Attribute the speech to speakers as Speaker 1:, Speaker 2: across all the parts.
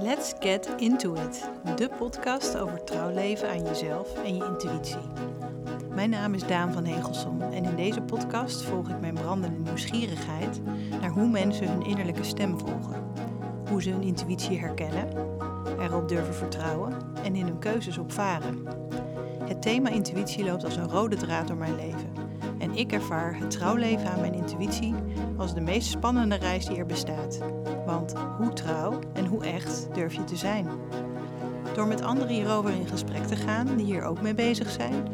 Speaker 1: Let's get into it. De podcast over trouw leven aan jezelf en je intuïtie. Mijn naam is Daan van Hegelsom en in deze podcast volg ik mijn brandende nieuwsgierigheid naar hoe mensen hun innerlijke stem volgen. Hoe ze hun intuïtie herkennen, erop durven vertrouwen en in hun keuzes op varen. Het thema intuïtie loopt als een rode draad door mijn leven. Ik ervaar het trouwleven aan mijn intuïtie als de meest spannende reis die er bestaat. Want hoe trouw en hoe echt durf je te zijn? Door met anderen hierover in gesprek te gaan die hier ook mee bezig zijn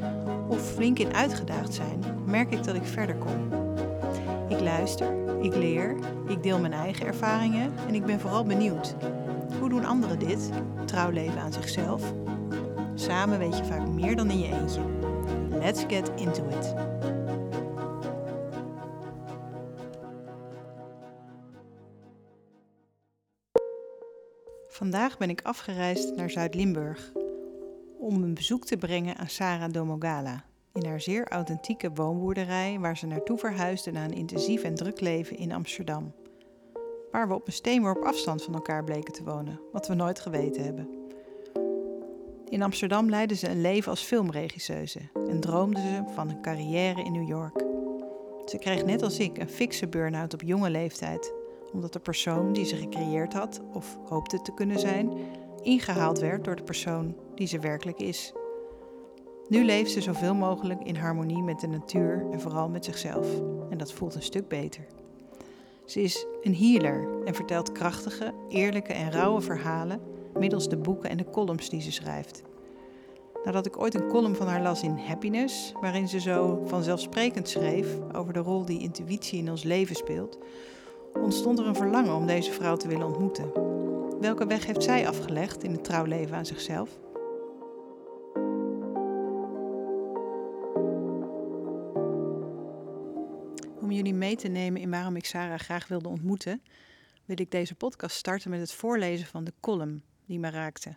Speaker 1: of flink in uitgedaagd zijn, merk ik dat ik verder kom. Ik luister, ik leer, ik deel mijn eigen ervaringen en ik ben vooral benieuwd. Hoe doen anderen dit? Trouw leven aan zichzelf? Samen weet je vaak meer dan in je eentje. Let's get into it. Vandaag ben ik afgereisd naar Zuid-Limburg om een bezoek te brengen aan Sarah Domogala in haar zeer authentieke woonboerderij waar ze naartoe verhuisde na een intensief en druk leven in Amsterdam. Waar we op een steenworp afstand van elkaar bleken te wonen, wat we nooit geweten hebben. In Amsterdam leidde ze een leven als filmregisseuse en droomde ze van een carrière in New York. Ze kreeg net als ik een fikse burn-out op jonge leeftijd omdat de persoon die ze gecreëerd had of hoopte te kunnen zijn, ingehaald werd door de persoon die ze werkelijk is. Nu leeft ze zoveel mogelijk in harmonie met de natuur en vooral met zichzelf. En dat voelt een stuk beter. Ze is een healer en vertelt krachtige, eerlijke en rauwe verhalen middels de boeken en de columns die ze schrijft. Nadat ik ooit een column van haar las in Happiness, waarin ze zo vanzelfsprekend schreef over de rol die intuïtie in ons leven speelt, ontstond er een verlangen om deze vrouw te willen ontmoeten. Welke weg heeft zij afgelegd in het trouwleven aan zichzelf? Om jullie mee te nemen in waarom ik Sarah graag wilde ontmoeten, wil ik deze podcast starten met het voorlezen van de column die me raakte.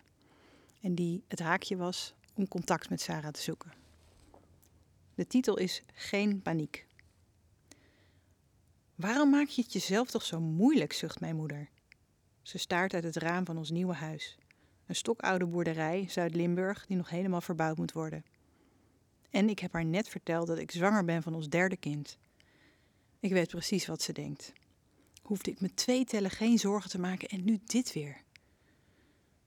Speaker 1: En die het haakje was om contact met Sarah te zoeken. De titel is Geen paniek. Waarom maak je het jezelf toch zo moeilijk, zucht mijn moeder. Ze staart uit het raam van ons nieuwe huis. Een stokoude boerderij, Zuid-Limburg, die nog helemaal verbouwd moet worden. En ik heb haar net verteld dat ik zwanger ben van ons derde kind. Ik weet precies wat ze denkt. Hoefde ik me twee tellen geen zorgen te maken en nu dit weer.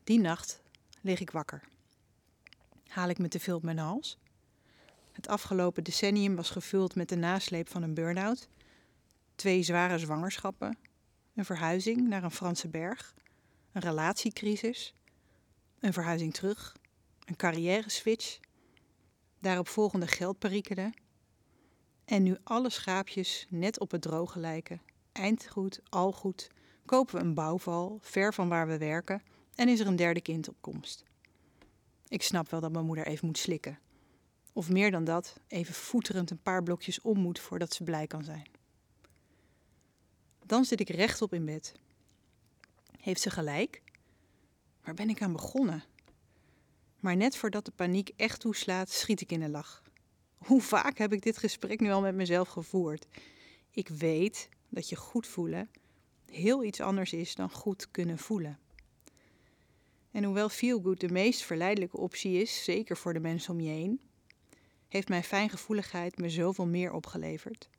Speaker 1: Die nacht lig ik wakker. Haal ik me te veel op mijn hals? Het afgelopen decennium was gevuld met de nasleep van een burn-out twee zware zwangerschappen, een verhuizing naar een Franse berg, een relatiecrisis, een verhuizing terug, een carrière switch, daarop volgende geldperikelen en nu alle schaapjes net op het droge lijken. Eindgoed, al goed, kopen we een bouwval ver van waar we werken en is er een derde kind op komst. Ik snap wel dat mijn moeder even moet slikken. Of meer dan dat, even voeterend een paar blokjes om moet voordat ze blij kan zijn. Dan zit ik rechtop in bed. Heeft ze gelijk? Waar ben ik aan begonnen? Maar net voordat de paniek echt toeslaat, schiet ik in de lach. Hoe vaak heb ik dit gesprek nu al met mezelf gevoerd? Ik weet dat je goed voelen heel iets anders is dan goed kunnen voelen. En hoewel feel good de meest verleidelijke optie is, zeker voor de mensen om je heen, heeft mijn fijngevoeligheid me zoveel meer opgeleverd.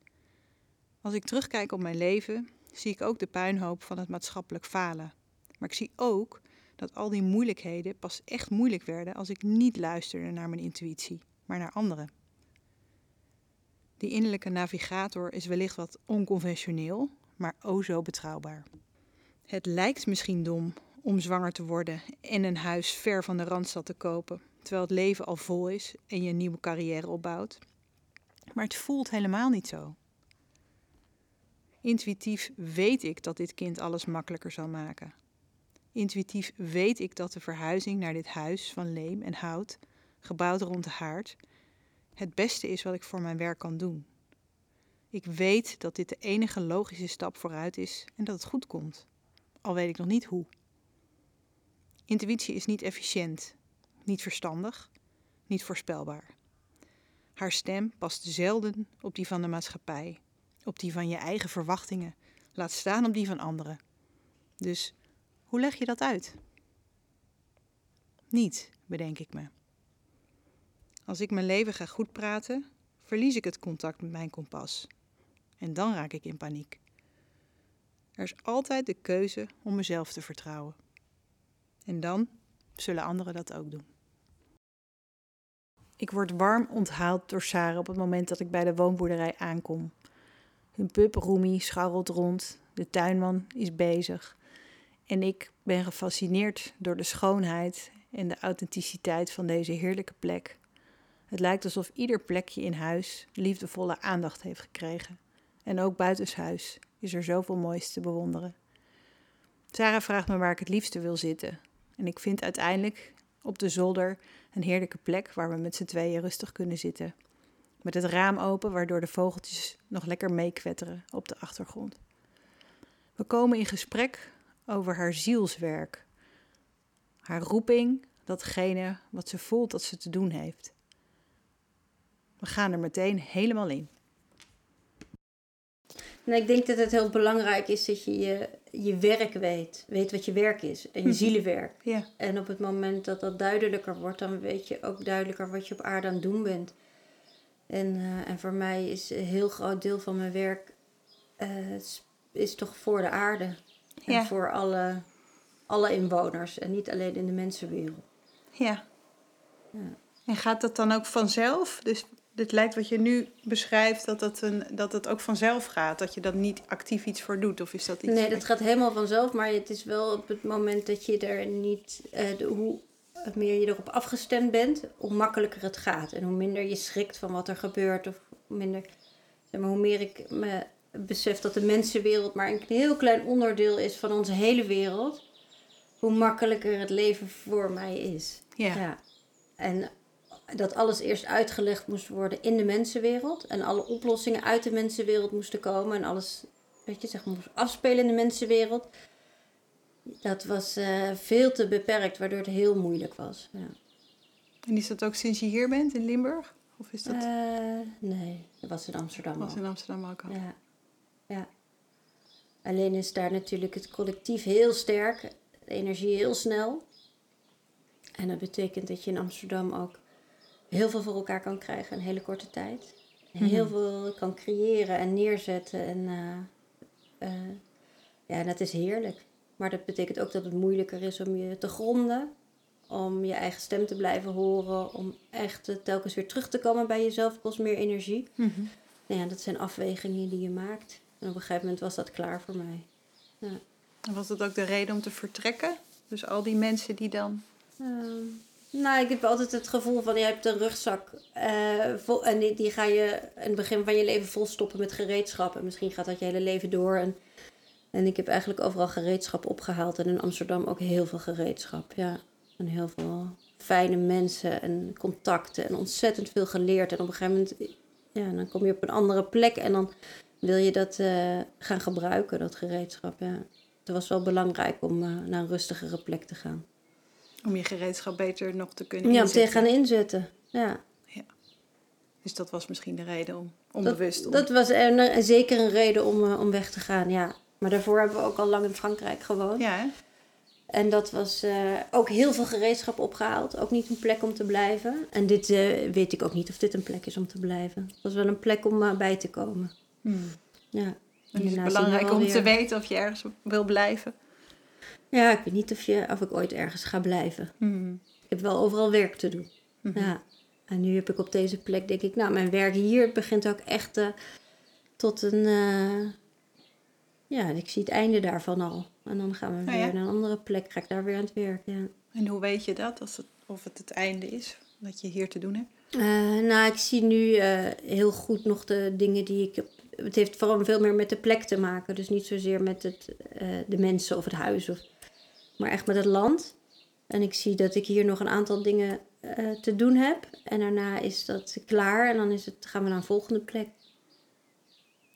Speaker 1: Als ik terugkijk op mijn leven, zie ik ook de puinhoop van het maatschappelijk falen. Maar ik zie ook dat al die moeilijkheden pas echt moeilijk werden als ik niet luisterde naar mijn intuïtie, maar naar anderen. Die innerlijke navigator is wellicht wat onconventioneel, maar o zo betrouwbaar. Het lijkt misschien dom om zwanger te worden en een huis ver van de randstad te kopen, terwijl het leven al vol is en je een nieuwe carrière opbouwt. Maar het voelt helemaal niet zo. Intuïtief weet ik dat dit kind alles makkelijker zal maken. Intuïtief weet ik dat de verhuizing naar dit huis van leem en hout, gebouwd rond de haard, het beste is wat ik voor mijn werk kan doen. Ik weet dat dit de enige logische stap vooruit is en dat het goed komt, al weet ik nog niet hoe. Intuïtie is niet efficiënt, niet verstandig, niet voorspelbaar. Haar stem past zelden op die van de maatschappij op die van je eigen verwachtingen, laat staan op die van anderen. Dus hoe leg je dat uit? niet, bedenk ik me. Als ik mijn leven ga goed praten, verlies ik het contact met mijn kompas. En dan raak ik in paniek. Er is altijd de keuze om mezelf te vertrouwen. En dan zullen anderen dat ook doen. Ik word warm onthaald door Sarah op het moment dat ik bij de woonboerderij aankom. Hun pup Roemie scharrelt rond, de tuinman is bezig. En ik ben gefascineerd door de schoonheid en de authenticiteit van deze heerlijke plek. Het lijkt alsof ieder plekje in huis liefdevolle aandacht heeft gekregen. En ook buitenshuis is er zoveel moois te bewonderen. Sarah vraagt me waar ik het liefste wil zitten. En ik vind uiteindelijk op de zolder een heerlijke plek waar we met z'n tweeën rustig kunnen zitten. Met het raam open, waardoor de vogeltjes nog lekker meekwetteren op de achtergrond. We komen in gesprek over haar zielswerk, haar roeping, datgene wat ze voelt dat ze te doen heeft. We gaan er meteen helemaal in.
Speaker 2: Nou, ik denk dat het heel belangrijk is dat je, je je werk weet. Weet wat je werk is. En je mhm. zielenwerk.
Speaker 1: Ja.
Speaker 2: En op het moment dat dat duidelijker wordt, dan weet je ook duidelijker wat je op aarde aan het doen bent. En, uh, en voor mij is een heel groot deel van mijn werk uh, is toch voor de aarde. En voor alle, alle inwoners. En niet alleen in de mensenwereld.
Speaker 1: Ja. ja. En gaat dat dan ook vanzelf? Dus dit lijkt wat je nu beschrijft, dat, dat, een, dat het ook vanzelf gaat. Dat je dat niet actief iets voor doet. Of is dat iets...
Speaker 2: Nee, dat gaat helemaal vanzelf. Maar het is wel op het moment dat je er niet... Uh, de, hoe meer je erop afgestemd bent, hoe makkelijker het gaat. En hoe minder je schrikt van wat er gebeurt. Of minder... Zeg maar, hoe meer ik me besef dat de mensenwereld maar een heel klein onderdeel is van onze hele wereld. Hoe makkelijker het leven voor mij is.
Speaker 1: Ja. ja.
Speaker 2: En dat alles eerst uitgelegd moest worden in de mensenwereld. En alle oplossingen uit de mensenwereld moesten komen. En alles, weet je, zeg maar, moest afspelen in de mensenwereld. Dat was uh, veel te beperkt, waardoor het heel moeilijk was. Ja.
Speaker 1: En is dat ook sinds je hier bent in Limburg? Of is dat...
Speaker 2: Uh, nee, dat was in Amsterdam
Speaker 1: was in Amsterdam ook al.
Speaker 2: Ja. ja. Alleen is daar natuurlijk het collectief heel sterk. De energie heel snel. En dat betekent dat je in Amsterdam ook heel veel voor elkaar kan krijgen in een hele korte tijd. Heel mhm. veel kan creëren en neerzetten. En uh, ja, dat is heerlijk. Maar dat betekent ook dat het moeilijker is om je te gronden. Om je eigen stem te blijven horen. Om echt telkens weer terug te komen bij jezelf. Kost meer energie. Mm nou ja, dat zijn afwegingen die je maakt. En op een gegeven moment was dat klaar voor mij. Ja.
Speaker 1: En was dat ook de reden om te vertrekken? Dus al die mensen die dan...
Speaker 2: Ehm, nou, ik heb altijd het gevoel van je hebt een rugzak uh, vol, en die, die, ga je in het begin van je leven volstoppen met gereedschap. En misschien gaat dat je hele leven door. En, en ik heb eigenlijk overal gereedschap opgehaald. En in Amsterdam ook heel veel gereedschap. Ja. En heel veel fijne mensen en contacten. En ontzettend veel geleerd. En op een gegeven moment ja, dan kom je op een andere plek en dan wil je dat uh, gaan gebruiken, dat gereedschap. Ja. Het was wel belangrijk om uh, naar een rustigere plek te gaan.
Speaker 1: Om je gereedschap beter nog te kunnen
Speaker 2: inzetten. Ja, om te gaan inzetten. Ja.
Speaker 1: ja. Dus dat was misschien de reden om onbewust...
Speaker 2: Dat, dat was zeker een reden om, uh, om weg te gaan, ja. Maar daarvoor hebben we ook al lang in Frankrijk gewoond.
Speaker 1: Ja, hè?
Speaker 2: En dat was uh, ook heel veel gereedschap opgehaald. Ook niet een plek om te blijven. En dit uh, weet ik ook niet of dit een plek is om te blijven. Het was wel een plek om uh, bij te komen. Hmm. Ja.
Speaker 1: En is het belangrijk om te weten of je ergens wil blijven?
Speaker 2: Ja, ik weet niet of, je, of ik ooit ergens ga blijven. Hmm. Ik heb wel overal werk te doen. Hmm. Ja. En nu heb ik op deze plek, denk ik, nou, mijn werk hier begint ook echt tot een. Ja, ik zie het einde daarvan al. En dan gaan we oh weer naar een andere plek. Ga ik daar weer aan het werk. Ja.
Speaker 1: En hoe weet je dat? Als het, of het het einde is dat je hier te doen hebt?
Speaker 2: Uh, nou, ik zie nu uh, heel goed nog de dingen die ik heb. Het heeft vooral veel meer met de plek te maken. Dus niet zozeer met het, uh, de mensen of het huis. Of, maar echt met het land. En ik zie dat ik hier nog een aantal dingen te doen heb. En daarna is dat klaar. En dan is het, gaan we naar een volgende plek.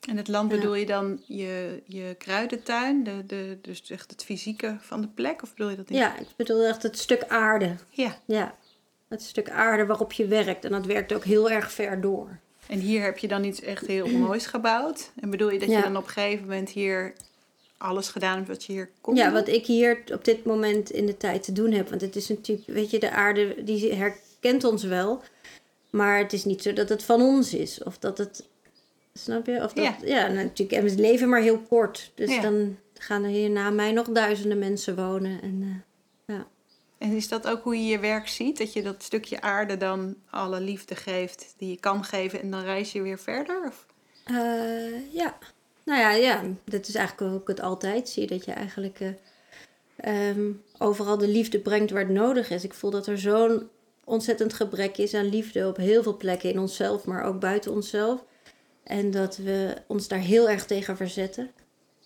Speaker 1: En het land bedoel je dan je, je kruidentuin, de, de, dus echt het fysieke van de plek? Of bedoel je dat niet?
Speaker 2: Ja, ik bedoel echt het stuk aarde.
Speaker 1: Ja.
Speaker 2: Ja, het stuk aarde waarop je werkt. En dat werkt ook heel erg ver door.
Speaker 1: En hier heb je dan iets echt heel moois gebouwd. En bedoel je dat je dan op een gegeven moment hier alles gedaan hebt wat je hier kon
Speaker 2: Ja, wat ik hier op dit moment in de tijd te doen heb. Want het is natuurlijk, weet je, de aarde die herkent ons wel. Maar het is niet zo dat het van ons is. Of dat het, snap je? Of dat,
Speaker 1: Ja.
Speaker 2: ja, nou, natuurlijk, en we leven maar heel kort. Dus
Speaker 1: Ja.
Speaker 2: dan gaan er hier na mij nog duizenden mensen wonen. En, eh, ja.
Speaker 1: En is dat ook hoe je je werk ziet? Dat je dat stukje aarde dan alle liefde geeft die je kan geven en dan reis je weer verder? Of?
Speaker 2: Eh, ja. Nou ja, ja, dat is eigenlijk hoe ik het altijd zie. Dat je eigenlijk eh, ehm, overal de liefde brengt waar het nodig is. Ik voel dat er zo'n ontzettend gebrek is aan liefde op heel veel plekken in onszelf, maar ook buiten onszelf. En dat we ons daar heel erg tegen verzetten.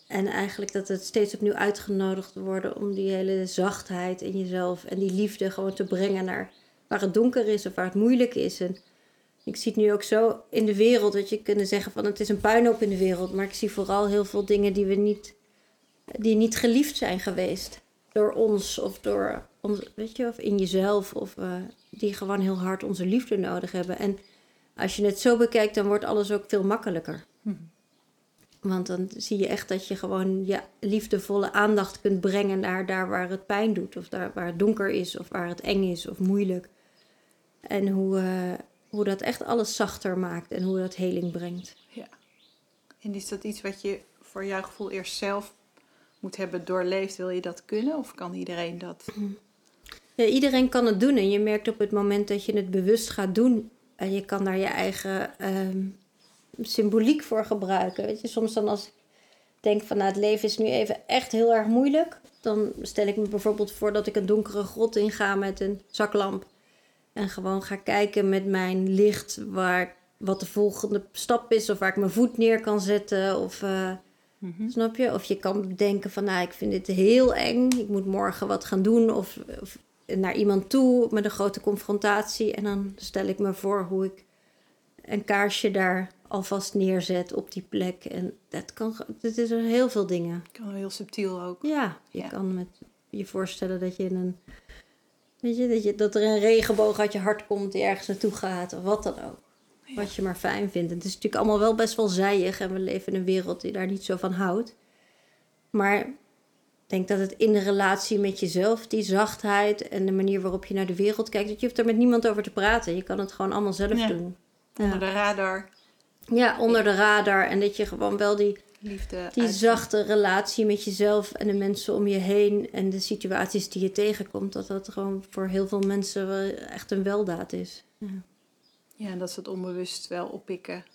Speaker 2: En eigenlijk dat het steeds opnieuw uitgenodigd worden om die hele zachtheid in jezelf en die liefde gewoon te brengen naar waar het donker is of waar het moeilijk is. En ik zie het nu ook zo in de wereld dat je kunt zeggen van het is een puinhoop in de wereld. Maar ik zie vooral heel veel dingen die we niet, die niet geliefd zijn geweest. Door ons of door ons, weet je, of in jezelf. Of eh, die gewoon heel hard onze liefde nodig hebben. En als je het zo bekijkt, dan wordt alles ook veel makkelijker.
Speaker 1: Mhm.
Speaker 2: Want dan zie je echt dat je gewoon je liefdevolle aandacht kunt brengen naar daar waar het pijn doet. Of daar waar het donker is, of waar het eng is of moeilijk. En hoe, eh, hoe dat echt alles zachter maakt en hoe dat heling brengt.
Speaker 1: Ja. En is dat iets wat je voor jouw gevoel eerst zelf moet hebben doorleefd? Wil je dat kunnen? Of kan iedereen dat?
Speaker 2: Ja, iedereen kan het doen en je merkt op het moment dat je het bewust gaat doen en je kan daar je eigen ehm, symboliek voor gebruiken. Weet je, soms dan als ik denk van nou, het leven is nu even echt heel erg moeilijk, dan stel ik me bijvoorbeeld voor dat ik een donkere grot inga met een zaklamp en gewoon ga kijken met mijn licht waar wat de volgende stap is of waar ik mijn voet neer kan zetten of eh,
Speaker 1: Mhm.
Speaker 2: Snap je? Of je kan bedenken van, nou, ik vind dit heel eng. Ik moet morgen wat gaan doen. Of, of naar iemand toe met een grote confrontatie. En dan stel ik me voor hoe ik een kaarsje daar alvast neerzet op die plek. En dat kan, dit is er heel veel dingen.
Speaker 1: Kan heel subtiel ook.
Speaker 2: Ja, je
Speaker 1: Ja.
Speaker 2: kan met je voorstellen dat je in een... Weet je, dat, je, dat er een regenboog uit je hart komt die ergens naartoe gaat. Of wat dan ook. Wat je maar fijn vindt. Het is natuurlijk allemaal wel best wel zijig. En we leven in een wereld die daar niet zo van houdt. Maar denk dat het in de relatie met jezelf, die zachtheid en de manier waarop je naar de wereld kijkt, dat je hoeft er met niemand over te praten. Je kan het gewoon allemaal zelf
Speaker 1: Ja.
Speaker 2: doen.
Speaker 1: Onder de radar,
Speaker 2: ja, onder de radar. En dat je gewoon wel die,
Speaker 1: liefde.
Speaker 2: die zachte relatie met jezelf en de mensen om je heen en de situaties die je tegenkomt, dat dat gewoon voor heel veel mensen wel echt een weldaad is. Ja.
Speaker 1: Ja, en dat ze het onbewust wel oppikken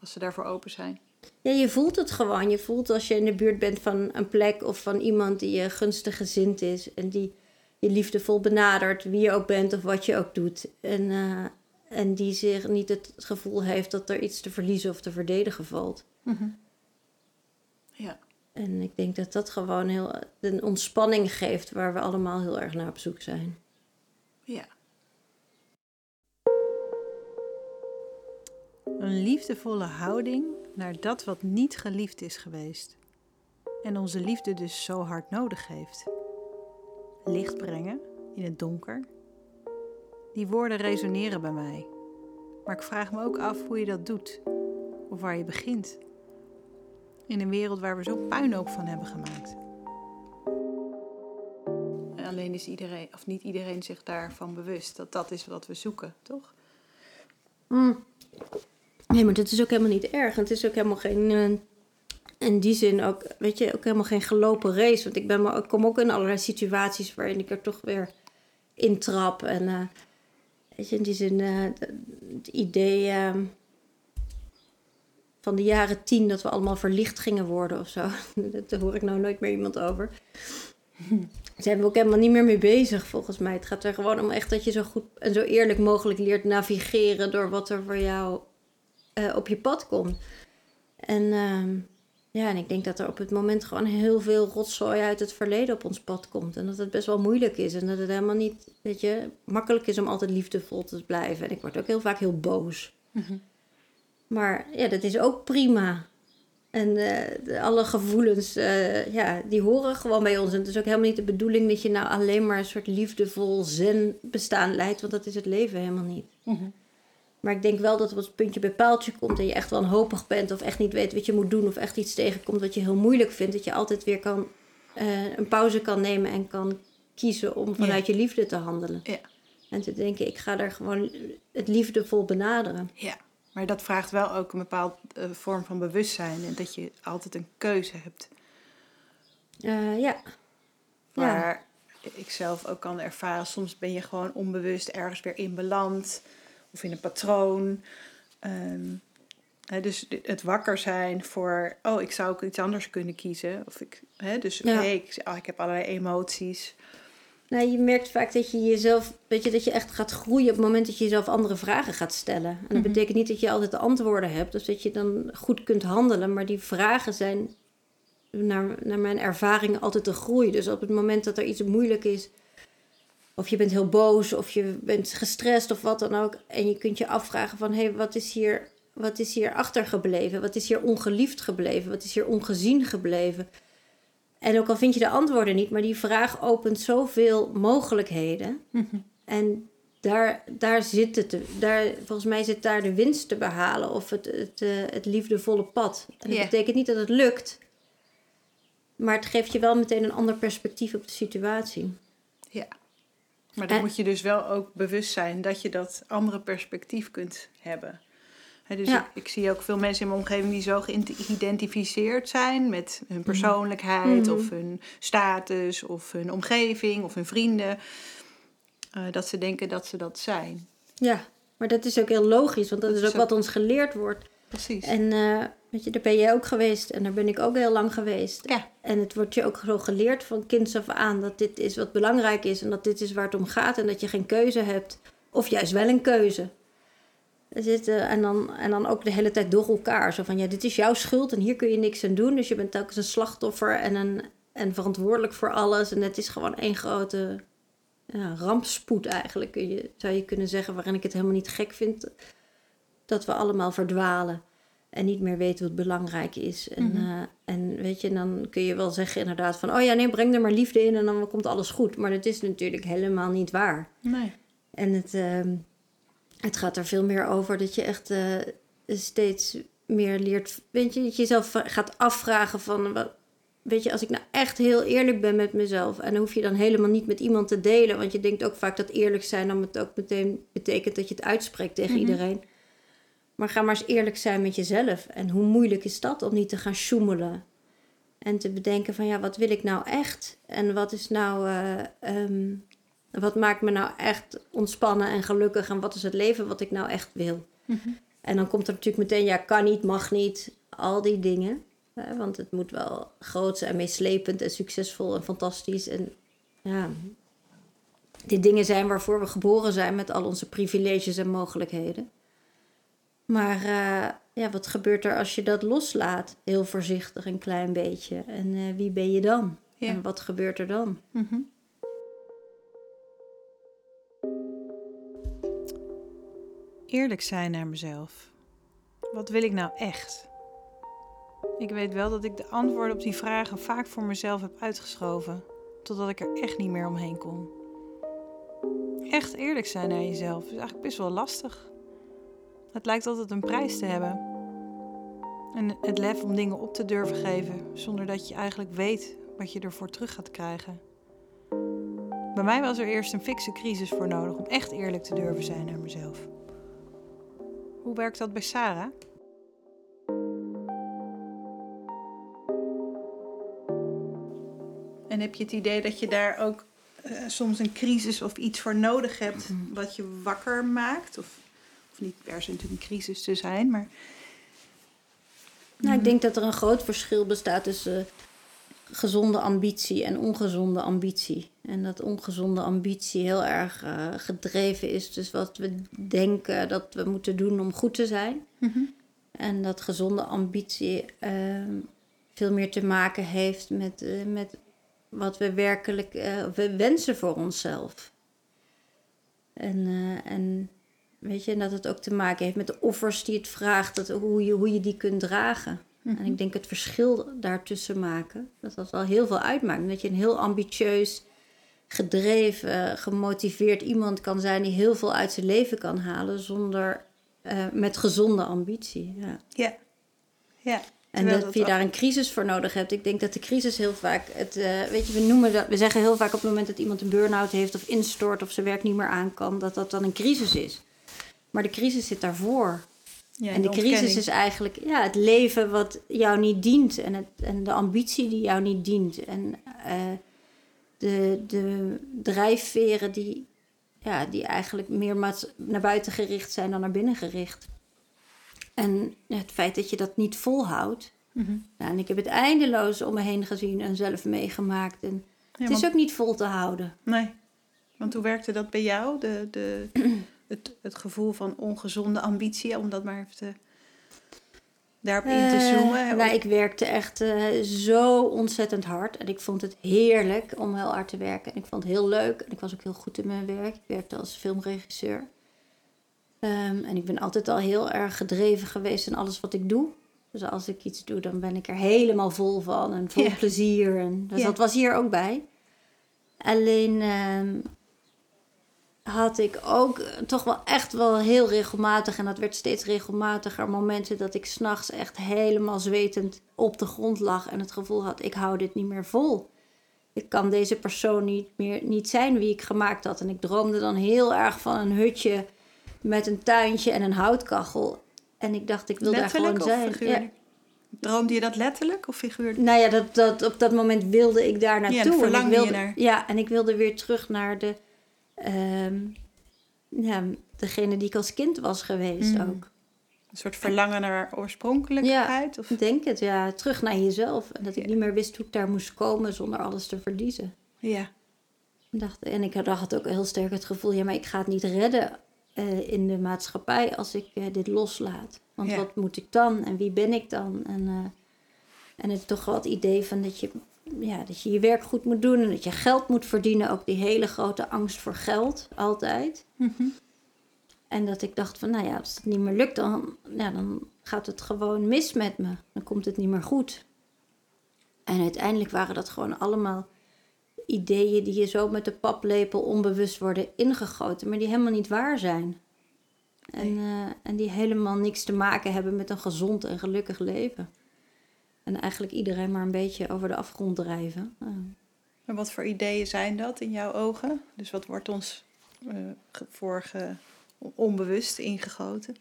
Speaker 1: als ze daarvoor open zijn.
Speaker 2: Ja, je voelt het gewoon. Je voelt als je in de buurt bent van een plek of van iemand die je gunstig gezind is en die je liefdevol benadert, wie je ook bent of wat je ook doet. En, eh, en die zich niet het gevoel heeft dat er iets te verliezen of te verdedigen valt.
Speaker 1: Ja.
Speaker 2: En ik denk dat dat gewoon heel een ontspanning geeft waar we allemaal heel erg naar op zoek zijn.
Speaker 1: Ja.
Speaker 3: Een liefdevolle houding naar dat wat niet geliefd is geweest. En onze liefde dus zo hard nodig heeft. Licht brengen in het donker. Die woorden resoneren bij mij. Maar ik vraag me ook af hoe je dat doet. Of waar je begint. In een wereld waar we zo puinhoop van hebben gemaakt.
Speaker 1: En Alleen is iedereen, of niet iedereen zich daarvan bewust dat dat is wat we zoeken, toch?
Speaker 2: Mm. Nee, maar dat is ook helemaal niet erg. Het is ook helemaal geen. eh, in die zin ook, weet je, ook helemaal geen gelopen race. Want ik, ben maar, ik kom ook in allerlei situaties waarin ik er toch weer intrap. En eh, weet je, in die zin, eh, het idee eh, van de jaren tien dat we allemaal verlicht gingen worden of zo. Daar hoor ik nou nooit meer iemand over. Daar zijn we ook helemaal niet meer mee bezig, volgens mij. Het gaat er gewoon om echt dat je zo goed en zo eerlijk mogelijk leert navigeren door wat er voor jou eh, op je pad komt. En ehm, ja, en ik denk dat er op het moment gewoon heel veel rotzooi uit het verleden op ons pad komt. En dat het best wel moeilijk is. En dat het helemaal niet, weet je, makkelijk is om altijd liefdevol te blijven. En ik word ook heel vaak heel boos. Maar ja, dat is ook prima. En eh, de- alle gevoelens, eh, ja, die horen gewoon bij ons. En het is ook helemaal niet de bedoeling dat je nou alleen maar een soort liefdevol zen bestaan leidt. Want dat is het leven helemaal niet. Maar ik denk wel dat op het puntje bij paaltje komt en je echt wanhopig bent of echt niet weet wat je moet doen of echt iets tegenkomt wat je heel moeilijk vindt, dat je altijd weer kan, eh, een pauze kan nemen en kan kiezen om vanuit je liefde te handelen.
Speaker 1: Ja.
Speaker 2: En te denken, ik ga daar gewoon het liefdevol benaderen.
Speaker 1: Ja, maar dat vraagt wel ook een bepaalde eh, vorm van bewustzijn en dat je altijd een keuze hebt.
Speaker 2: Eh, ja.
Speaker 1: Waar ik zelf ook kan ervaren, soms ben je gewoon onbewust ergens weer in beland of in een patroon. Ehm, hè, dus het wakker zijn voor, oh, ik zou ook iets anders kunnen kiezen. Of ik, hè, dus
Speaker 2: Ja.
Speaker 1: hey, ik, oh, ik heb allerlei emoties.
Speaker 2: Nou, je merkt vaak dat je jezelf, weet je, dat je echt gaat groeien op het moment dat je jezelf andere vragen gaat stellen. En dat
Speaker 1: Mhm.
Speaker 2: betekent niet dat je altijd de antwoorden hebt, of dat je dan goed kunt handelen, maar die vragen zijn naar, naar mijn ervaring altijd een groei. Dus op het moment dat er iets moeilijk is, of je bent heel boos, of je bent gestrest of wat dan ook, en je kunt je afvragen van, hé, hey, wat is hier, wat is hier achtergebleven? Wat is hier ongeliefd gebleven? Wat is hier ongezien gebleven? En ook al vind je de antwoorden niet, maar die vraag opent zoveel mogelijkheden. En daar, daar zit het, daar, volgens mij zit daar de winst te behalen of het, het, eh, het liefdevolle pad. En dat betekent niet dat het lukt, maar het geeft je wel meteen een ander perspectief op de situatie.
Speaker 1: Ja. Maar dan
Speaker 2: En-
Speaker 1: moet je dus wel ook bewust zijn dat je dat andere perspectief kunt hebben. Dus
Speaker 2: Ja.
Speaker 1: ik, ik zie ook veel mensen in mijn omgeving die zo geïdentificeerd zijn met hun persoonlijkheid
Speaker 2: Mhm.
Speaker 1: of hun status of hun omgeving of hun vrienden. eh, dat ze denken dat ze dat zijn.
Speaker 2: Ja, maar dat is ook heel logisch, want dat,
Speaker 1: Dat
Speaker 2: is
Speaker 1: is
Speaker 2: ook
Speaker 1: ook-
Speaker 2: wat ons geleerd wordt.
Speaker 1: Precies.
Speaker 2: En eh, weet je, daar ben jij ook geweest en daar ben ik ook heel lang geweest.
Speaker 1: Ja.
Speaker 2: En het wordt je ook zo geleerd van kinds af aan dat dit is wat belangrijk is en dat dit is waar het om gaat en dat je geen keuze hebt. Of juist wel een keuze. Zit, eh, en, dan, en dan ook de hele tijd door elkaar. Zo van ja, dit is jouw schuld en hier kun je niks aan doen. Dus je bent telkens een slachtoffer en, een, en verantwoordelijk voor alles. En het is gewoon één grote ja, rampspoed eigenlijk, kun je, zou je kunnen zeggen. Waarin ik het helemaal niet gek vind dat we allemaal verdwalen. En niet meer weten wat belangrijk is. En,
Speaker 1: Mhm.
Speaker 2: eh, en weet je, dan kun je wel zeggen inderdaad van... oh ja, nee, breng er maar liefde in en dan komt alles goed. Maar dat is natuurlijk helemaal niet waar.
Speaker 1: Nee.
Speaker 2: En het, ehm, het gaat er veel meer over dat je echt eh, steeds meer leert... Weet je, dat je jezelf gaat afvragen van... Wat, weet je, als ik nou echt heel eerlijk ben met mezelf... en dan hoef je dan helemaal niet met iemand te delen... want je denkt ook vaak dat eerlijk zijn... dan het ook meteen betekent dat je het uitspreekt tegen
Speaker 1: Mhm.
Speaker 2: iedereen... Maar ga maar eens eerlijk zijn met jezelf. En hoe moeilijk is dat om niet te gaan sjoemelen? En te bedenken van ja, wat wil ik nou echt? En wat is nou, eh, ehm, wat maakt me nou echt ontspannen en gelukkig? En wat is het leven wat ik nou echt wil?
Speaker 1: Mhm.
Speaker 2: En dan komt er natuurlijk meteen ja, kan niet, mag niet, al die dingen. Hè, want het moet wel groot zijn, meeslepend en succesvol en fantastisch. En ja, die dingen zijn waarvoor we geboren zijn met al onze privileges en mogelijkheden. Maar eh, ja, wat gebeurt er als je dat loslaat? Heel voorzichtig, een klein beetje. En eh, wie ben je dan?
Speaker 1: Ja.
Speaker 2: En wat gebeurt er dan?
Speaker 1: Mhm.
Speaker 3: Eerlijk zijn naar mezelf. Wat wil ik nou echt? Ik weet wel dat ik de antwoorden op die vragen vaak voor mezelf heb uitgeschoven, totdat ik er echt niet meer omheen kon. Echt eerlijk zijn naar jezelf is eigenlijk best wel lastig. Het lijkt altijd een prijs te hebben. En het lef om dingen op te durven geven zonder dat je eigenlijk weet wat je ervoor terug gaat krijgen. Bij mij was er eerst een fikse crisis voor nodig om echt eerlijk te durven zijn naar mezelf. Hoe werkt dat bij Sarah?
Speaker 1: En heb je het idee dat je daar ook eh, soms een crisis of iets voor nodig hebt wat je wakker maakt? Of, niet per se natuurlijk een crisis te zijn, maar
Speaker 2: Nou, ik denk dat er een groot verschil bestaat tussen eh, gezonde ambitie en ongezonde ambitie. En dat ongezonde ambitie heel erg eh, gedreven is dus wat we denken dat we moeten doen om goed te zijn. En dat gezonde ambitie ehm, veel meer te maken heeft met, eh, met wat we werkelijk we wensen voor onszelf. En, en weet je, en dat het ook te maken heeft met de offers die het vraagt, dat, hoe, je, hoe je die kunt dragen. En ik denk het verschil daartussen maken, dat dat wel heel veel uitmaakt. Dat je een heel ambitieus, gedreven, gemotiveerd iemand kan zijn die heel veel uit zijn leven kan halen zonder eh, met gezonde ambitie. Ja.
Speaker 1: Ja. Ja.
Speaker 2: En dat,
Speaker 1: dat
Speaker 2: je daar een crisis voor nodig hebt. Ik denk dat de crisis heel vaak. Het, eh, weet je, we noemen dat. We zeggen heel vaak op het moment dat iemand een burn-out heeft of instort of zijn werk niet meer aan kan, dat dat dan een crisis is. Maar de crisis zit daarvoor.
Speaker 1: Ja,
Speaker 2: en de crisis is eigenlijk ja, het leven wat jou niet dient. En, het, en de ambitie die jou niet dient. En eh, de, de drijfveren die, ja, die eigenlijk meer naar buiten gericht zijn dan naar binnen gericht. En het feit dat je dat niet volhoudt. Nou, en ik heb het eindeloos om me heen gezien en zelf meegemaakt. En
Speaker 1: Ja,
Speaker 2: het is
Speaker 1: want-
Speaker 2: ook niet vol te houden.
Speaker 1: Nee. Want hoe werkte dat bij jou? De, de, het, het gevoel van ongezonde ambitie, om dat maar even te, daarop in te
Speaker 2: Eh,
Speaker 1: zoomen.
Speaker 2: nou, ik werkte echt eh, zo ontzettend hard. En ik vond het heerlijk om heel hard te werken. En ik vond het heel leuk. En ik was ook heel goed in mijn werk. Ik werkte als filmregisseur. Ehm, en ik ben altijd al heel erg gedreven geweest in alles wat ik doe. Dus als ik iets doe, dan ben ik er helemaal vol van. En vol plezier. En, dus dat was hier ook bij. Alleen ehm, had ik ook eh, toch wel echt wel heel regelmatig, en dat werd steeds regelmatiger, momenten dat ik s'nachts echt helemaal zwetend op de grond lag en het gevoel had, ik hou dit niet meer vol. Ik kan deze persoon niet meer niet zijn wie ik gemaakt had. En ik droomde dan heel erg van een hutje met een tuintje en een houtkachel. En ik dacht, ik wil daar gewoon zijn. Ja.
Speaker 1: Droomde je dat letterlijk of figuurlijk?
Speaker 2: Nou ja, dat, dat, op dat moment wilde ik daar naartoe.
Speaker 1: dan
Speaker 2: en ik wilde. Ja, en ik wilde weer terug naar de, ehm, ja, degene die ik als kind was geweest
Speaker 1: Mm.
Speaker 2: ook.
Speaker 1: Een soort verlangen naar oorspronkelijkheid? Of?
Speaker 2: Ik denk het, ja. Terug naar jezelf. En dat ik
Speaker 1: Ja.
Speaker 2: niet meer wist hoe ik daar moest komen zonder alles te verliezen.
Speaker 1: Ja.
Speaker 2: Dacht, en ik had ook heel sterk het gevoel, ja, maar ik ga het niet redden eh, in de maatschappij als ik eh, dit loslaat. Want
Speaker 1: Ja.
Speaker 2: wat moet ik dan en wie ben ik dan? En, eh, en het toch wel het idee van dat je, ja, dat je je werk goed moet doen en dat je geld moet verdienen. Ook die hele grote angst voor geld, altijd.
Speaker 1: Mhm.
Speaker 2: En dat ik dacht van, nou ja, als het niet meer lukt, dan, ja, dan gaat het gewoon mis met me. Dan komt het niet meer goed. En uiteindelijk waren dat gewoon allemaal ideeën die je zo met de paplepel onbewust worden ingegoten, maar die helemaal niet waar zijn. En, eh, en die helemaal niks te maken hebben met een gezond en gelukkig leven. En eigenlijk iedereen maar een beetje over de afgrond drijven.
Speaker 1: En wat voor ideeën zijn dat in jouw ogen? Dus wat wordt ons eh, ge- voor ge- onbewust ingegoten?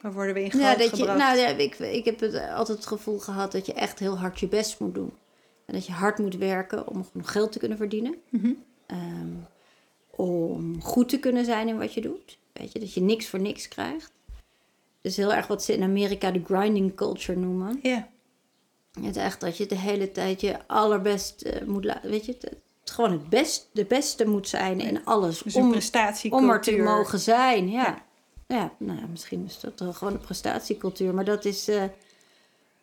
Speaker 1: Waar worden we in
Speaker 2: Ja, dat je, nou ja, ik, ik heb het altijd het gevoel gehad dat je echt heel hard je best moet doen. En dat je hard moet werken om genoeg geld te kunnen verdienen.
Speaker 1: Mhm.
Speaker 2: Ehm, om goed te kunnen zijn in wat je doet. Weet je, dat je niks voor niks krijgt. Dus heel erg wat ze in Amerika de grinding culture noemen.
Speaker 1: Ja.
Speaker 2: Het is echt dat je de hele tijd je allerbest eh, moet laten. Weet je, het, het gewoon het best, de beste moet zijn in alles.
Speaker 1: Dus
Speaker 2: om,
Speaker 1: prestatiecultuur.
Speaker 2: om er te mogen zijn, ja.
Speaker 1: Ja.
Speaker 2: Ja, nou misschien is dat gewoon een prestatiecultuur. Maar dat is... eh,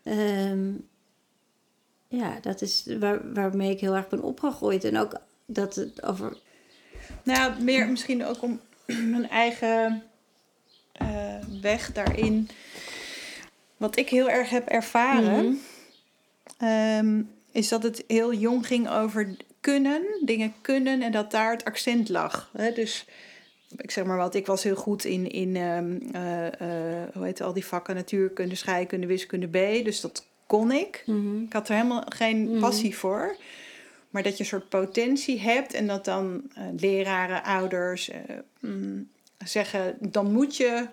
Speaker 2: ehm, ja, dat is waar, waarmee ik heel erg ben opgegroeid. En ook dat het over...
Speaker 1: Nou, meer misschien ook om mijn eigen eh, weg daarin. Wat ik heel erg heb ervaren,
Speaker 2: Mhm.
Speaker 1: Ehm, is dat het heel jong ging over kunnen, dingen kunnen en dat daar het accent lag. Hè? Dus ik zeg maar wat, ik was heel goed in, in ehm, eh, eh, hoe heet het, al die vakken, natuurkunde, scheikunde, wiskunde B. Dus dat kon ik.
Speaker 2: Mhm.
Speaker 1: Ik had er helemaal geen
Speaker 2: Mhm.
Speaker 1: passie voor. Maar dat je een soort potentie hebt en dat dan eh, leraren, ouders mm, zeggen, dan moet je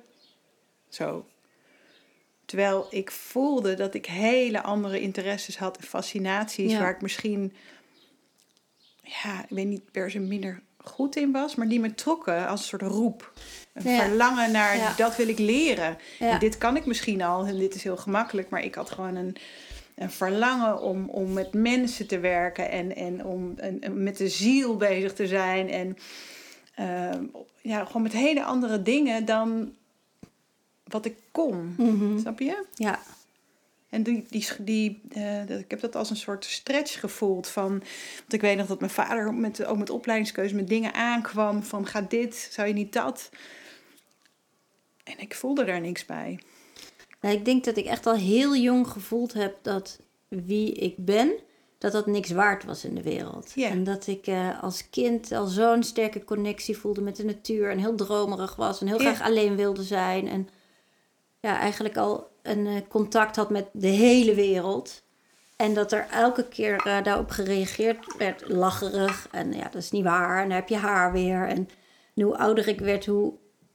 Speaker 1: zo. Terwijl ik voelde dat ik hele andere interesses had en fascinaties
Speaker 2: Ja.
Speaker 1: waar ik misschien, ja, ik weet niet per se minder goed in was, maar die me trokken als een soort roep. Een
Speaker 2: Ja.
Speaker 1: verlangen naar
Speaker 2: Ja.
Speaker 1: dat wil ik leren. En dit kan ik misschien al en dit is heel gemakkelijk, maar ik had gewoon een, een verlangen om, om met mensen te werken en, en om en, met de ziel bezig te zijn. En ehm, ja, gewoon met hele andere dingen dan wat ik kon.
Speaker 2: Mhm.
Speaker 1: Snap je?
Speaker 2: Ja,
Speaker 1: En die, die, die, eh, dat- ik heb dat als een soort stretch gevoeld van. Want ik weet nog dat mijn vader met, ook met opleidingskeuze met dingen aankwam van ga dit, zou je niet dat. En ik voelde daar niks bij.
Speaker 2: Nou, ik denk dat ik echt al heel jong gevoeld heb dat wie ik ben, dat dat niks waard was in de wereld. En dat ik eh, als kind al zo'n sterke connectie voelde met de natuur en heel dromerig was en heel graag alleen wilde zijn. En ja, eigenlijk al een eh, contact had met de hele wereld. En dat er elke keer eh, daarop gereageerd werd, lacherig. En ja, dat is niet waar. En dan heb je haar weer. En, hoe ouder ik werd, hoe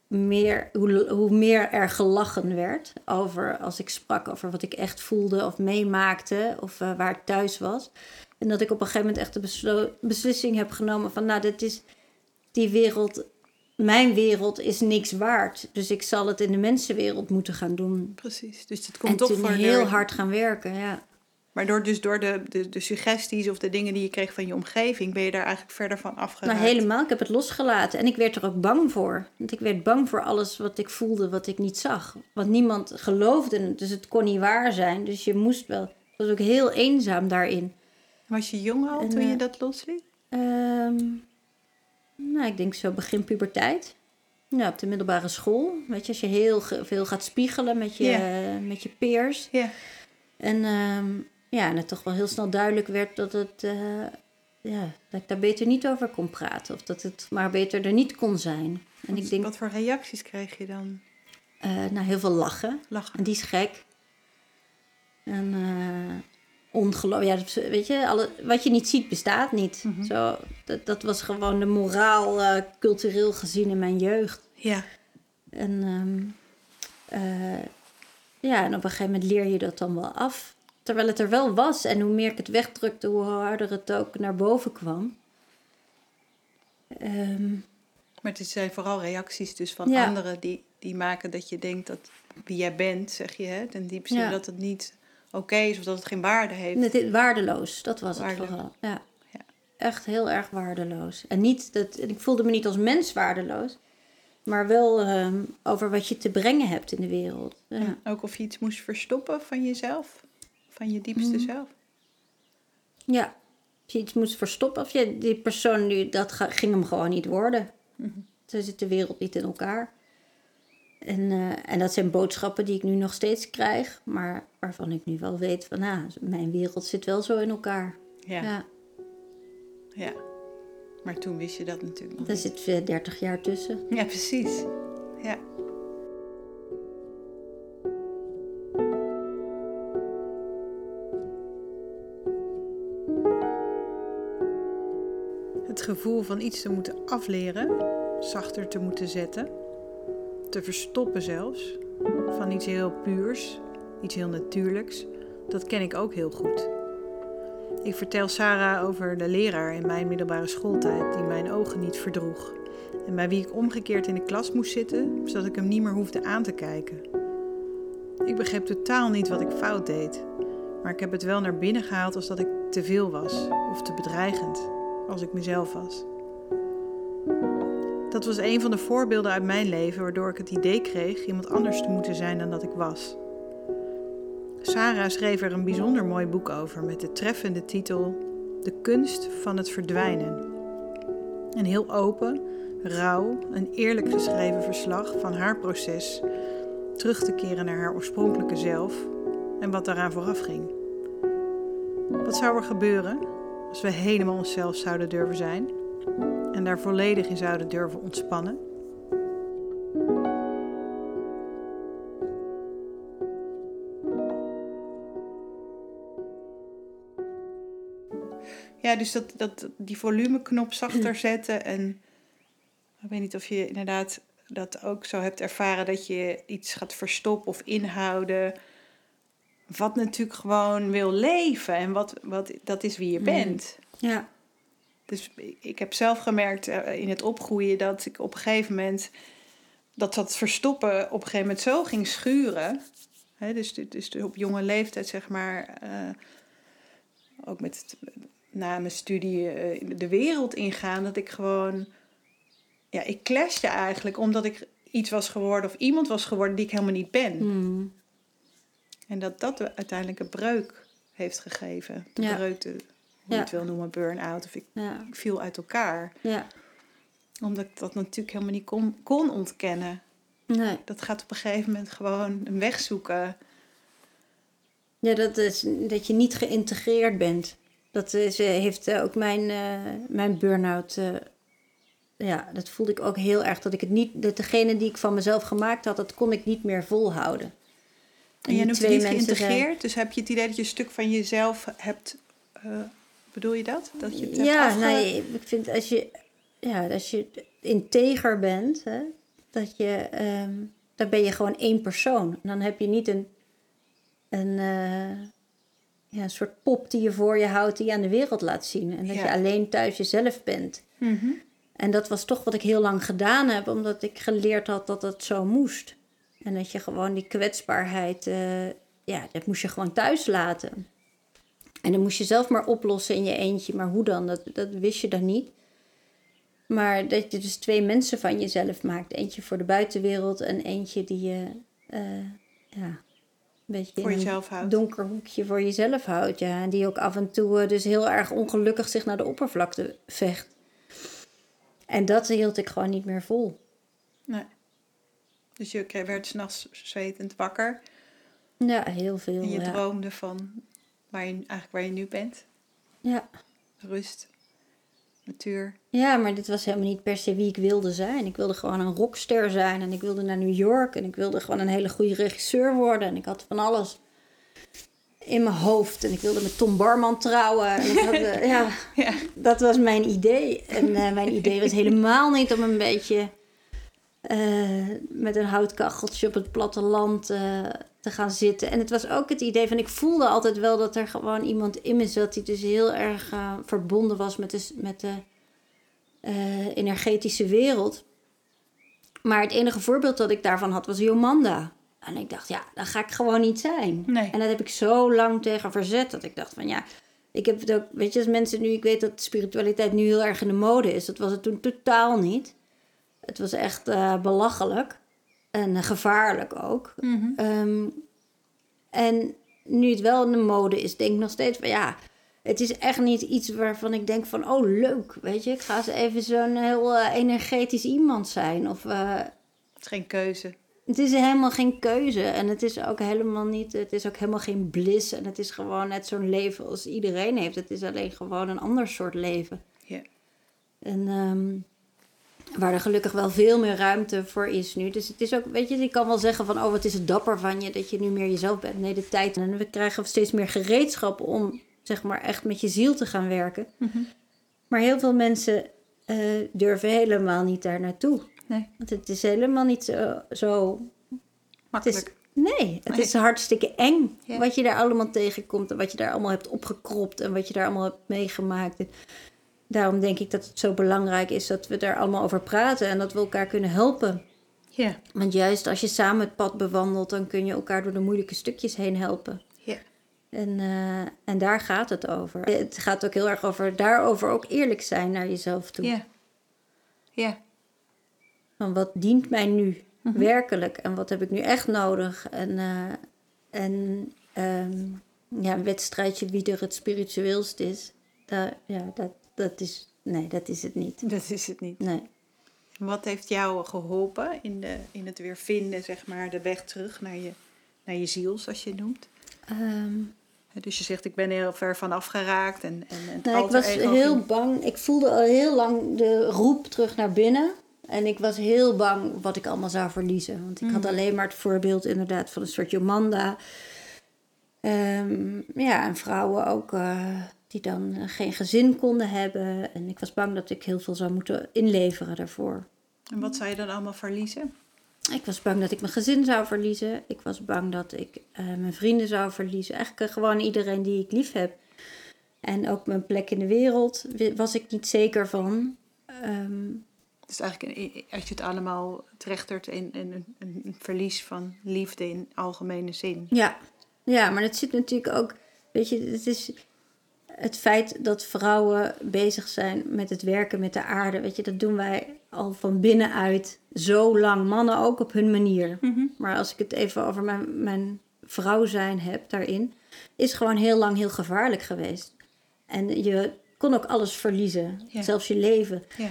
Speaker 2: meer, hoe, hoe meer er gelachen werd. Over als ik sprak over wat ik echt voelde of meemaakte. Of eh, waar ik thuis was. En dat ik op een gegeven moment echt de beslissing heb genomen van... Nou, dit is die wereld... Mijn wereld is niks waard. Dus ik zal het in de mensenwereld moeten gaan doen.
Speaker 1: Precies. Dus het
Speaker 2: En
Speaker 1: komt toch
Speaker 2: toen
Speaker 1: voor
Speaker 2: heel hard gaan werken, ja.
Speaker 1: Maar door, dus door de, de, de suggesties of de dingen die je kreeg van je omgeving, ben je daar eigenlijk verder van afgeraakt.
Speaker 2: Nou, helemaal. Ik heb het losgelaten. En ik werd er ook bang voor. Want ik werd bang voor alles wat ik voelde, wat ik niet zag. Want niemand geloofde het. Dus het kon niet waar zijn. Dus je moest wel. Het was ook heel eenzaam daarin.
Speaker 1: Was je jong al
Speaker 2: En,
Speaker 1: toen je
Speaker 2: eh,
Speaker 1: dat losliet?
Speaker 2: Ehm, nou, ik denk zo begin puberteit. Ja, op de middelbare school. Weet je, als je heel veel gaat spiegelen met je, met je peers.
Speaker 1: Ja.
Speaker 2: En ehm, ja, en het toch wel heel snel duidelijk werd dat, het, eh, ja, dat ik daar beter niet over kon praten. Of dat het maar beter er niet kon zijn. En ik denk,
Speaker 1: Wat voor reacties kreeg je dan?
Speaker 2: eh nou, heel veel lachen.
Speaker 1: Lachen.
Speaker 2: En die is gek. En eh ongeloof, ja, weet je, alle, wat je niet ziet bestaat niet.
Speaker 1: Mhm.
Speaker 2: Zo, dat, dat was gewoon de moraal, eh, cultureel gezien in mijn jeugd.
Speaker 1: Ja.
Speaker 2: En ehm, eh, ja, en op een gegeven moment leer je dat dan wel af. Terwijl het er wel was. En hoe meer ik het wegdrukte, hoe harder het ook naar boven kwam. Ehm,
Speaker 1: Maar het zijn vooral reacties dus van
Speaker 2: Ja.
Speaker 1: anderen die, die maken dat je denkt dat wie jij bent, zeg je, hè, ten diepste
Speaker 2: Ja.
Speaker 1: dat het niet oké is of dat het geen waarde heeft.
Speaker 2: waardeloos, dat was het vooral. Ja.
Speaker 1: Ja.
Speaker 2: Echt heel erg waardeloos. En niet dat, ik voelde me niet als mens waardeloos. Maar wel ehm, over wat je te brengen hebt in de wereld. Ja.
Speaker 1: En ook of je iets moest verstoppen van jezelf, van je diepste
Speaker 2: Mhm.
Speaker 1: zelf.
Speaker 2: Ja, als je iets moest verstoppen. Of je, die persoon, nu, dat ging hem gewoon niet worden. Zo zit de wereld niet in elkaar. En, eh, en dat zijn boodschappen die ik nu nog steeds krijg. Maar waarvan ik nu wel weet van, nou, mijn wereld zit wel zo in elkaar.
Speaker 1: Ja, ja.
Speaker 2: Ja,
Speaker 1: Maar toen wist je dat natuurlijk nog
Speaker 2: daar
Speaker 1: niet.
Speaker 2: zit eh, 30 jaar tussen.
Speaker 1: Ja, precies. Ja. Het gevoel van iets te moeten afleren, zachter te moeten zetten, te verstoppen zelfs, van iets heel puurs, iets heel natuurlijks, dat ken ik ook heel goed. Ik vertel Sarah over de leraar in mijn middelbare schooltijd die mijn ogen niet verdroeg en bij wie ik omgekeerd in de klas moest zitten, zodat ik hem niet meer hoefde aan te kijken. Ik begreep totaal niet wat ik fout deed, maar ik heb het wel naar binnen gehaald als dat ik te veel was of te bedreigend, als ik mezelf was. Dat was een van de voorbeelden uit mijn leven waardoor ik het idee kreeg iemand anders te moeten zijn dan dat ik was. Sarah schreef er een bijzonder mooi boek over met de treffende titel De kunst van het verdwijnen. Een heel open, rauw en eerlijk geschreven verslag van haar proces terug te keren naar haar oorspronkelijke zelf en wat daaraan vooraf ging. Wat zou er gebeuren als we helemaal onszelf zouden durven zijn en daar volledig in zouden durven ontspannen? Ja, dus dat, dat, die volumeknop zachter zetten. En ik weet niet of je inderdaad dat ook zo hebt ervaren dat je iets gaat verstoppen of inhouden. Wat natuurlijk gewoon wil leven en wat, wat, dat is wie je
Speaker 2: Mm.
Speaker 1: bent.
Speaker 2: Ja,
Speaker 1: Dus ik heb zelf gemerkt eh, in het opgroeien dat ik op een gegeven moment dat dat verstoppen op een gegeven moment zo ging schuren. Dus, dit- dus op jonge leeftijd, zeg maar, eh, ook met het, na mijn studie eh, de wereld ingaan, dat ik gewoon, ja, ik clashte eigenlijk omdat ik iets was geworden of iemand was geworden die ik helemaal niet ben.
Speaker 2: Mm.
Speaker 1: En dat dat uiteindelijk een breuk heeft gegeven. De
Speaker 2: Ja.
Speaker 1: breuk, de, hoe je het wil noemen, burn-out. Of ik, ik viel uit elkaar
Speaker 2: ja.
Speaker 1: omdat ik dat natuurlijk helemaal niet kon, kon ontkennen.
Speaker 2: Nee.
Speaker 1: Dat gaat op een gegeven moment gewoon een weg zoeken.
Speaker 2: Ja, dat is dat je niet geïntegreerd bent. Dat is, heeft ook mijn, mijn burn-out ja, dat voelde ik ook heel erg. Dat ik het niet, dat degene die ik van mezelf gemaakt had, dat kon ik niet meer volhouden.
Speaker 1: En, jij noemt het niet geïntegreerd, dus heb je het idee dat je een stuk van jezelf hebt. Uh, bedoel je dat? Dat je het
Speaker 2: ja, nee, ik vind als je, ja, als je integer bent, hè, dat je, um, dan ben je gewoon één persoon. Dan heb je niet een, een, uh, ja, een soort pop die je voor je houdt, die je aan de wereld laat zien. En dat je alleen thuis jezelf bent. Mm en dat was toch wat ik heel lang gedaan heb, omdat ik geleerd had dat het zo moest. En dat je gewoon die kwetsbaarheid, uh, ja, dat moest je gewoon thuis laten. En dan moest je zelf maar oplossen in je eentje. Maar hoe dan? Dat, dat wist je dan niet. Maar dat je dus twee mensen van jezelf maakt. Eentje voor de buitenwereld en eentje die je uh, ja, een beetje
Speaker 1: voor jezelf houdt.
Speaker 2: donker hoekje voor jezelf houdt. Ja. En die ook af en toe uh, dus heel erg ongelukkig zich naar de oppervlakte vecht. En dat hield ik gewoon niet meer vol.
Speaker 1: Nee. Dus je werd s'nachts zwetend wakker.
Speaker 2: Ja, heel veel.
Speaker 1: En je droomde van waar je, eigenlijk waar je nu bent.
Speaker 2: Ja.
Speaker 1: Rust, natuur.
Speaker 2: Ja, maar dit was helemaal niet per se wie ik wilde zijn. Ik wilde gewoon een rockster zijn en ik wilde naar New York en ik wilde gewoon een hele goede regisseur worden. En ik had van alles in mijn hoofd. En ik wilde met Tom Barman trouwen. En had, uh, ja, ja, dat was mijn idee. En uh, mijn idee was helemaal niet om een beetje uh, met een houtkacheltje op het platteland te gaan zitten. En het was ook het idee van, ik voelde altijd wel dat er gewoon iemand in me zat die dus heel erg verbonden was met de, met de energetische wereld. Maar het enige voorbeeld dat ik daarvan had was Jomanda. En ik dacht, ja, dat ga ik gewoon niet zijn.
Speaker 1: Nee.
Speaker 2: En dat heb ik zo lang tegen verzet. Dat ik dacht van ja, ik heb het ook, weet je, als mensen nu, ik weet dat spiritualiteit nu heel erg in de mode is. Dat was het toen totaal niet. Het was echt uh, belachelijk. En uh, gevaarlijk ook.
Speaker 1: Mm
Speaker 2: um, en nu het wel in de mode is, denk ik nog steeds van ja, het is echt niet iets waarvan ik denk van oh leuk, weet je, ik ga eens even zo'n heel uh, energetisch iemand zijn. Of,
Speaker 1: het is geen keuze.
Speaker 2: Het is helemaal geen keuze en het is ook helemaal niet, het is ook helemaal geen bliss en het is gewoon net zo'n leven als iedereen heeft. Het is alleen gewoon een ander soort leven.
Speaker 1: Ja.
Speaker 2: En um, waar er gelukkig wel veel meer ruimte voor is nu. Dus het is ook, weet je, ik kan wel zeggen van, oh wat is het dapper van je dat je nu meer jezelf bent. Nee, de tijd. En we krijgen steeds meer gereedschap om, zeg maar, echt met je ziel te gaan werken.
Speaker 1: Mm -hmm.
Speaker 2: Maar heel veel mensen uh, durven helemaal niet daar naartoe.
Speaker 1: Nee.
Speaker 2: Want het is helemaal niet zo... zo
Speaker 1: Makkelijk.
Speaker 2: Het is, nee, het nee. is hartstikke eng
Speaker 1: Ja.
Speaker 2: wat je daar allemaal tegenkomt en wat je daar allemaal hebt opgekropt en wat je daar allemaal hebt meegemaakt. Daarom denk ik dat het zo belangrijk is dat we daar allemaal over praten en dat we elkaar kunnen helpen.
Speaker 1: Ja.
Speaker 2: Want juist als je samen het pad bewandelt, dan kun je elkaar door de moeilijke stukjes heen helpen.
Speaker 1: Ja.
Speaker 2: En, uh, en daar gaat het over. Het gaat ook heel erg over daarover ook eerlijk zijn naar jezelf toe.
Speaker 1: Ja. Ja.
Speaker 2: Van wat dient mij nu mm-hmm. werkelijk en wat heb ik nu echt nodig? En, uh, en um, ja, een wedstrijdje wie er het spiritueelst is, dat, ja, dat, dat is, nee, dat is het niet.
Speaker 1: Dat is het niet.
Speaker 2: Nee.
Speaker 1: Wat heeft jou geholpen in, de, in het weer vinden, zeg maar, de weg terug naar je, naar je ziel, zoals je het noemt?
Speaker 2: Um,
Speaker 1: dus je zegt, ik ben heel ver van afgeraakt. En, en, en
Speaker 2: nou, ik was heel ging... bang. Ik voelde al heel lang de roep terug naar binnen. En ik was heel bang wat ik allemaal zou verliezen. Want ik mm. had alleen maar het voorbeeld inderdaad van een soort Jomanda. Um, ja, en vrouwen ook uh, die dan geen gezin konden hebben. En ik was bang dat ik heel veel zou moeten inleveren daarvoor.
Speaker 1: En wat zou je dan allemaal verliezen?
Speaker 2: Ik was bang dat ik mijn gezin zou verliezen. Ik was bang dat ik uh, mijn vrienden zou verliezen. Eigenlijk gewoon iedereen die ik lief heb. En ook mijn plek in de wereld was ik niet zeker van. Um,
Speaker 1: dus eigenlijk als je het allemaal trechtert in, in een, een, verlies van liefde in algemene zin.
Speaker 2: Ja. ja, maar het zit natuurlijk ook, weet je, het is het feit dat vrouwen bezig zijn met het werken met de aarde. Weet je, dat doen wij al van binnenuit zo lang. Mannen ook op hun manier.
Speaker 1: Mm-hmm.
Speaker 2: Maar als ik het even over mijn, mijn vrouw zijn heb daarin, is gewoon heel lang heel gevaarlijk geweest. En je kon ook alles verliezen,
Speaker 1: ja.
Speaker 2: zelfs je leven.
Speaker 1: Ja.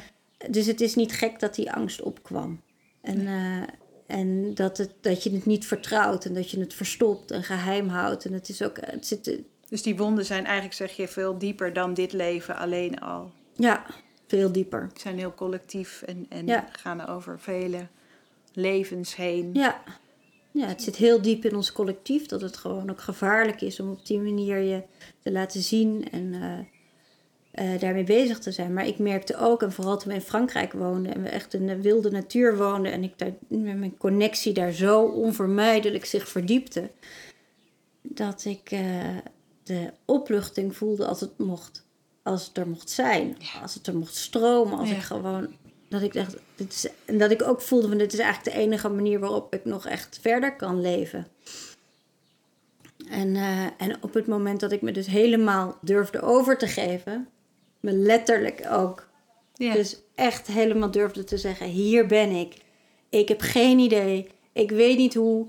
Speaker 2: Dus het is niet gek dat die angst opkwam. En,
Speaker 1: Nee.
Speaker 2: uh, en dat, het, dat je het niet vertrouwt en dat je het verstopt en geheim houdt. En het is ook, het zit,
Speaker 1: Dus die wonden zijn eigenlijk, zeg je, veel dieper dan dit leven alleen al.
Speaker 2: Ja, veel dieper.
Speaker 1: Ze zijn heel collectief en, en
Speaker 2: Ja.
Speaker 1: gaan over vele levens heen.
Speaker 2: Ja. ja, het zit heel diep in ons collectief dat het gewoon ook gevaarlijk is om op die manier je te laten zien en eh, eh, daarmee bezig te zijn. Maar ik merkte ook, en vooral toen we in Frankrijk woonden en we echt in de wilde natuur woonden en ik daar, mijn connectie daar zo onvermijdelijk zich verdiepte, dat ik eh, de opluchting voelde als het mocht, als het er mocht zijn, als het er mocht stromen, als
Speaker 1: Ja.
Speaker 2: ik gewoon dat ik dacht, dit is, en dat ik ook voelde van dit is eigenlijk de enige manier waarop ik nog echt verder kan leven. En, eh, en op het moment dat ik me dus helemaal durfde over te geven, me letterlijk ook,
Speaker 1: Ja.
Speaker 2: dus echt helemaal durfde te zeggen, hier ben ik. Ik heb geen idee, ik weet niet hoe.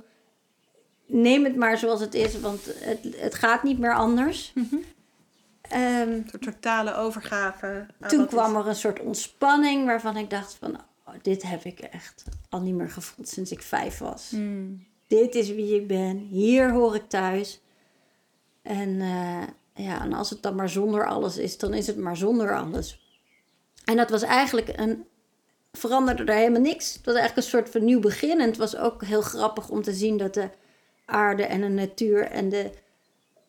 Speaker 2: Neem het maar zoals het is, want het, het gaat niet meer anders. Ehm,
Speaker 1: Een soort totale overgave.
Speaker 2: toen kwam
Speaker 1: het-
Speaker 2: er een soort ontspanning waarvan ik dacht van... Oh, dit heb ik echt al niet meer gevoeld sinds ik vijf was.
Speaker 1: Hmm.
Speaker 2: Dit is wie ik ben. Hier hoor ik thuis. En, eh, ja, en als het dan maar zonder alles is, dan is het maar zonder alles. En dat was eigenlijk een... Veranderde er helemaal niks. Het was eigenlijk een soort van nieuw begin. En het was ook heel grappig om te zien dat de aarde en de natuur en de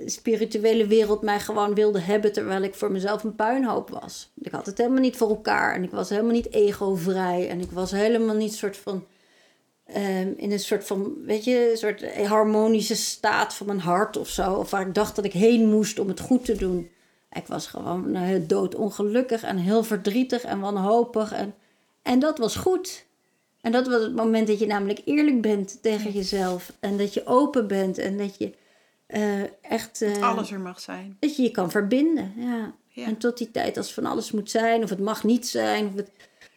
Speaker 2: spirituele wereld mij gewoon wilde hebben terwijl ik voor mezelf een puinhoop was. Ik had het helemaal niet voor elkaar en ik was helemaal niet egovrij en ik was helemaal niet soort van ehm, in een soort van, weet je, een soort harmonische staat van mijn hart of zo, of waar ik dacht dat ik heen moest om het goed te doen. Ik was gewoon uh, doodongelukkig en heel verdrietig en wanhopig en, en dat was goed. En dat was het moment dat je namelijk eerlijk bent tegen jezelf en dat je open bent en dat je eh, echt eh,
Speaker 1: alles er mag zijn.
Speaker 2: dat je je kan verbinden. Ja.
Speaker 1: Ja.
Speaker 2: En tot die tijd als van alles moet zijn of het mag niet zijn. Of het,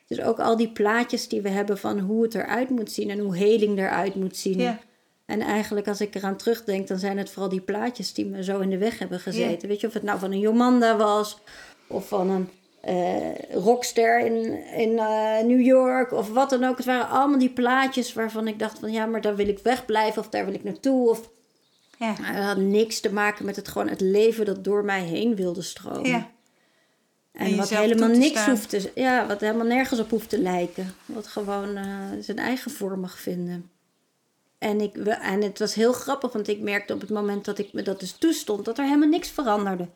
Speaker 2: dus ook al die plaatjes die we hebben van hoe het eruit moet zien en hoe heling eruit moet zien.
Speaker 1: Ja.
Speaker 2: En eigenlijk als ik eraan terugdenk, dan zijn het vooral die plaatjes die me zo in de weg hebben gezeten. Weet je, of het nou van een Jomanda was of van een rockster in, in eh, New York of wat dan ook. Het waren allemaal die plaatjes waarvan ik dacht van ja, maar daar wil ik wegblijven of daar wil ik naartoe. Of
Speaker 1: Ja.
Speaker 2: maar had niks te maken met het gewoon het leven dat door mij heen wilde stromen.
Speaker 1: Ja.
Speaker 2: En,
Speaker 1: En
Speaker 2: wat helemaal
Speaker 1: te
Speaker 2: niks
Speaker 1: staan.
Speaker 2: hoeft te ja, wat helemaal nergens op hoeft te lijken. Wat gewoon eh, zijn eigen vorm mag vinden. En, ik, en het was heel grappig, want ik merkte op het moment dat ik me dat dus toestond, dat er helemaal niks veranderde.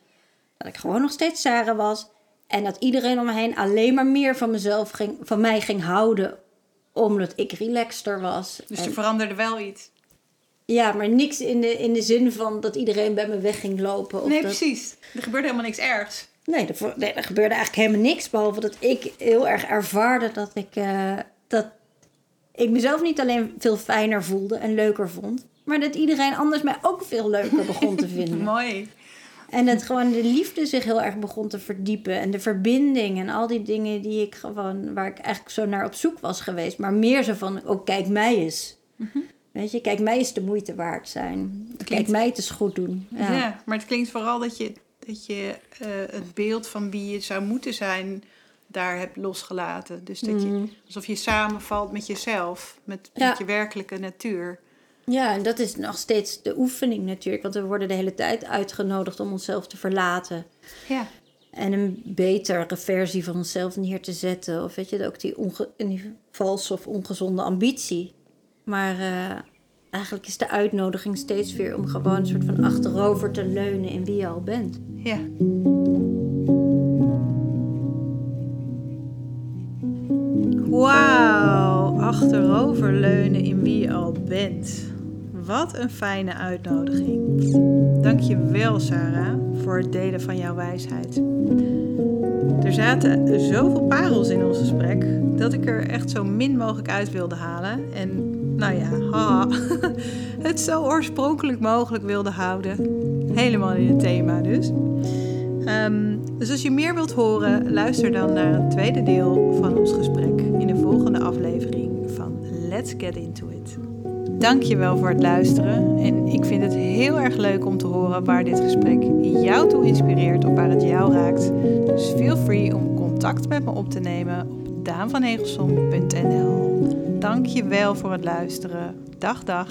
Speaker 2: Dat ik gewoon nog steeds Sarah was. En dat iedereen om me heen alleen maar meer van mezelf ging, van mij ging houden. Omdat ik relaxter was.
Speaker 1: Dus
Speaker 2: En-
Speaker 1: er veranderde wel iets.
Speaker 2: ja, maar niks in de, in de zin van dat iedereen bij me weg ging lopen. Of
Speaker 1: Nee,
Speaker 2: dat,
Speaker 1: precies. Er gebeurde helemaal niks ergs.
Speaker 2: Er, nee, er gebeurde eigenlijk helemaal niks. Behalve dat ik heel erg ervaarde dat ik, eh, dat ik mezelf niet alleen veel fijner voelde en leuker vond. Maar dat iedereen anders mij ook veel leuker begon te vinden.
Speaker 1: Mooi.
Speaker 2: En dat gewoon de liefde zich heel erg begon te verdiepen. En de verbinding en al die dingen die ik gewoon, waar ik eigenlijk zo naar op zoek was geweest. Maar meer zo van, oh kijk mij eens. Weet je, kijk mij eens de moeite waard zijn. Kijk
Speaker 1: klinkt-
Speaker 2: mij het eens goed doen.
Speaker 1: Ja.
Speaker 2: Ja.
Speaker 1: maar het klinkt vooral dat je, dat je eh, het beeld van wie je zou moeten zijn daar hebt losgelaten. Dus dat je, alsof je samenvalt met jezelf, met,
Speaker 2: Ja.
Speaker 1: met je werkelijke natuur.
Speaker 2: Ja, en dat is nog steeds de oefening natuurlijk. Want we worden de hele tijd uitgenodigd om onszelf te verlaten.
Speaker 1: Ja.
Speaker 2: En een betere versie van onszelf neer te zetten. Of weet je, ook die, onge- die valse of ongezonde ambitie. Maar eh, eigenlijk is de uitnodiging steeds weer om gewoon een soort van achterover te leunen in wie je al bent.
Speaker 1: Ja. Wauw, achteroverleunen in wie je al bent. Wat een fijne uitnodiging. Dank je wel, Sarah, voor het delen van jouw wijsheid. Er zaten zoveel parels in ons gesprek dat ik er echt zo min mogelijk uit wilde halen. En nou ja, het zo oorspronkelijk mogelijk wilde houden. Helemaal in het thema dus. Ehm, dus als je meer wilt horen, luister dan naar het tweede deel van ons gesprek in de volgende aflevering van Let's Get Into It. Dank je wel voor het luisteren en ik vind het heel erg leuk om te horen waar dit gesprek jou toe inspireert of waar het jou raakt. Dus feel free om contact met me op te nemen op daanvanhegelsom.nl. Dank je wel voor het luisteren. Dag dag.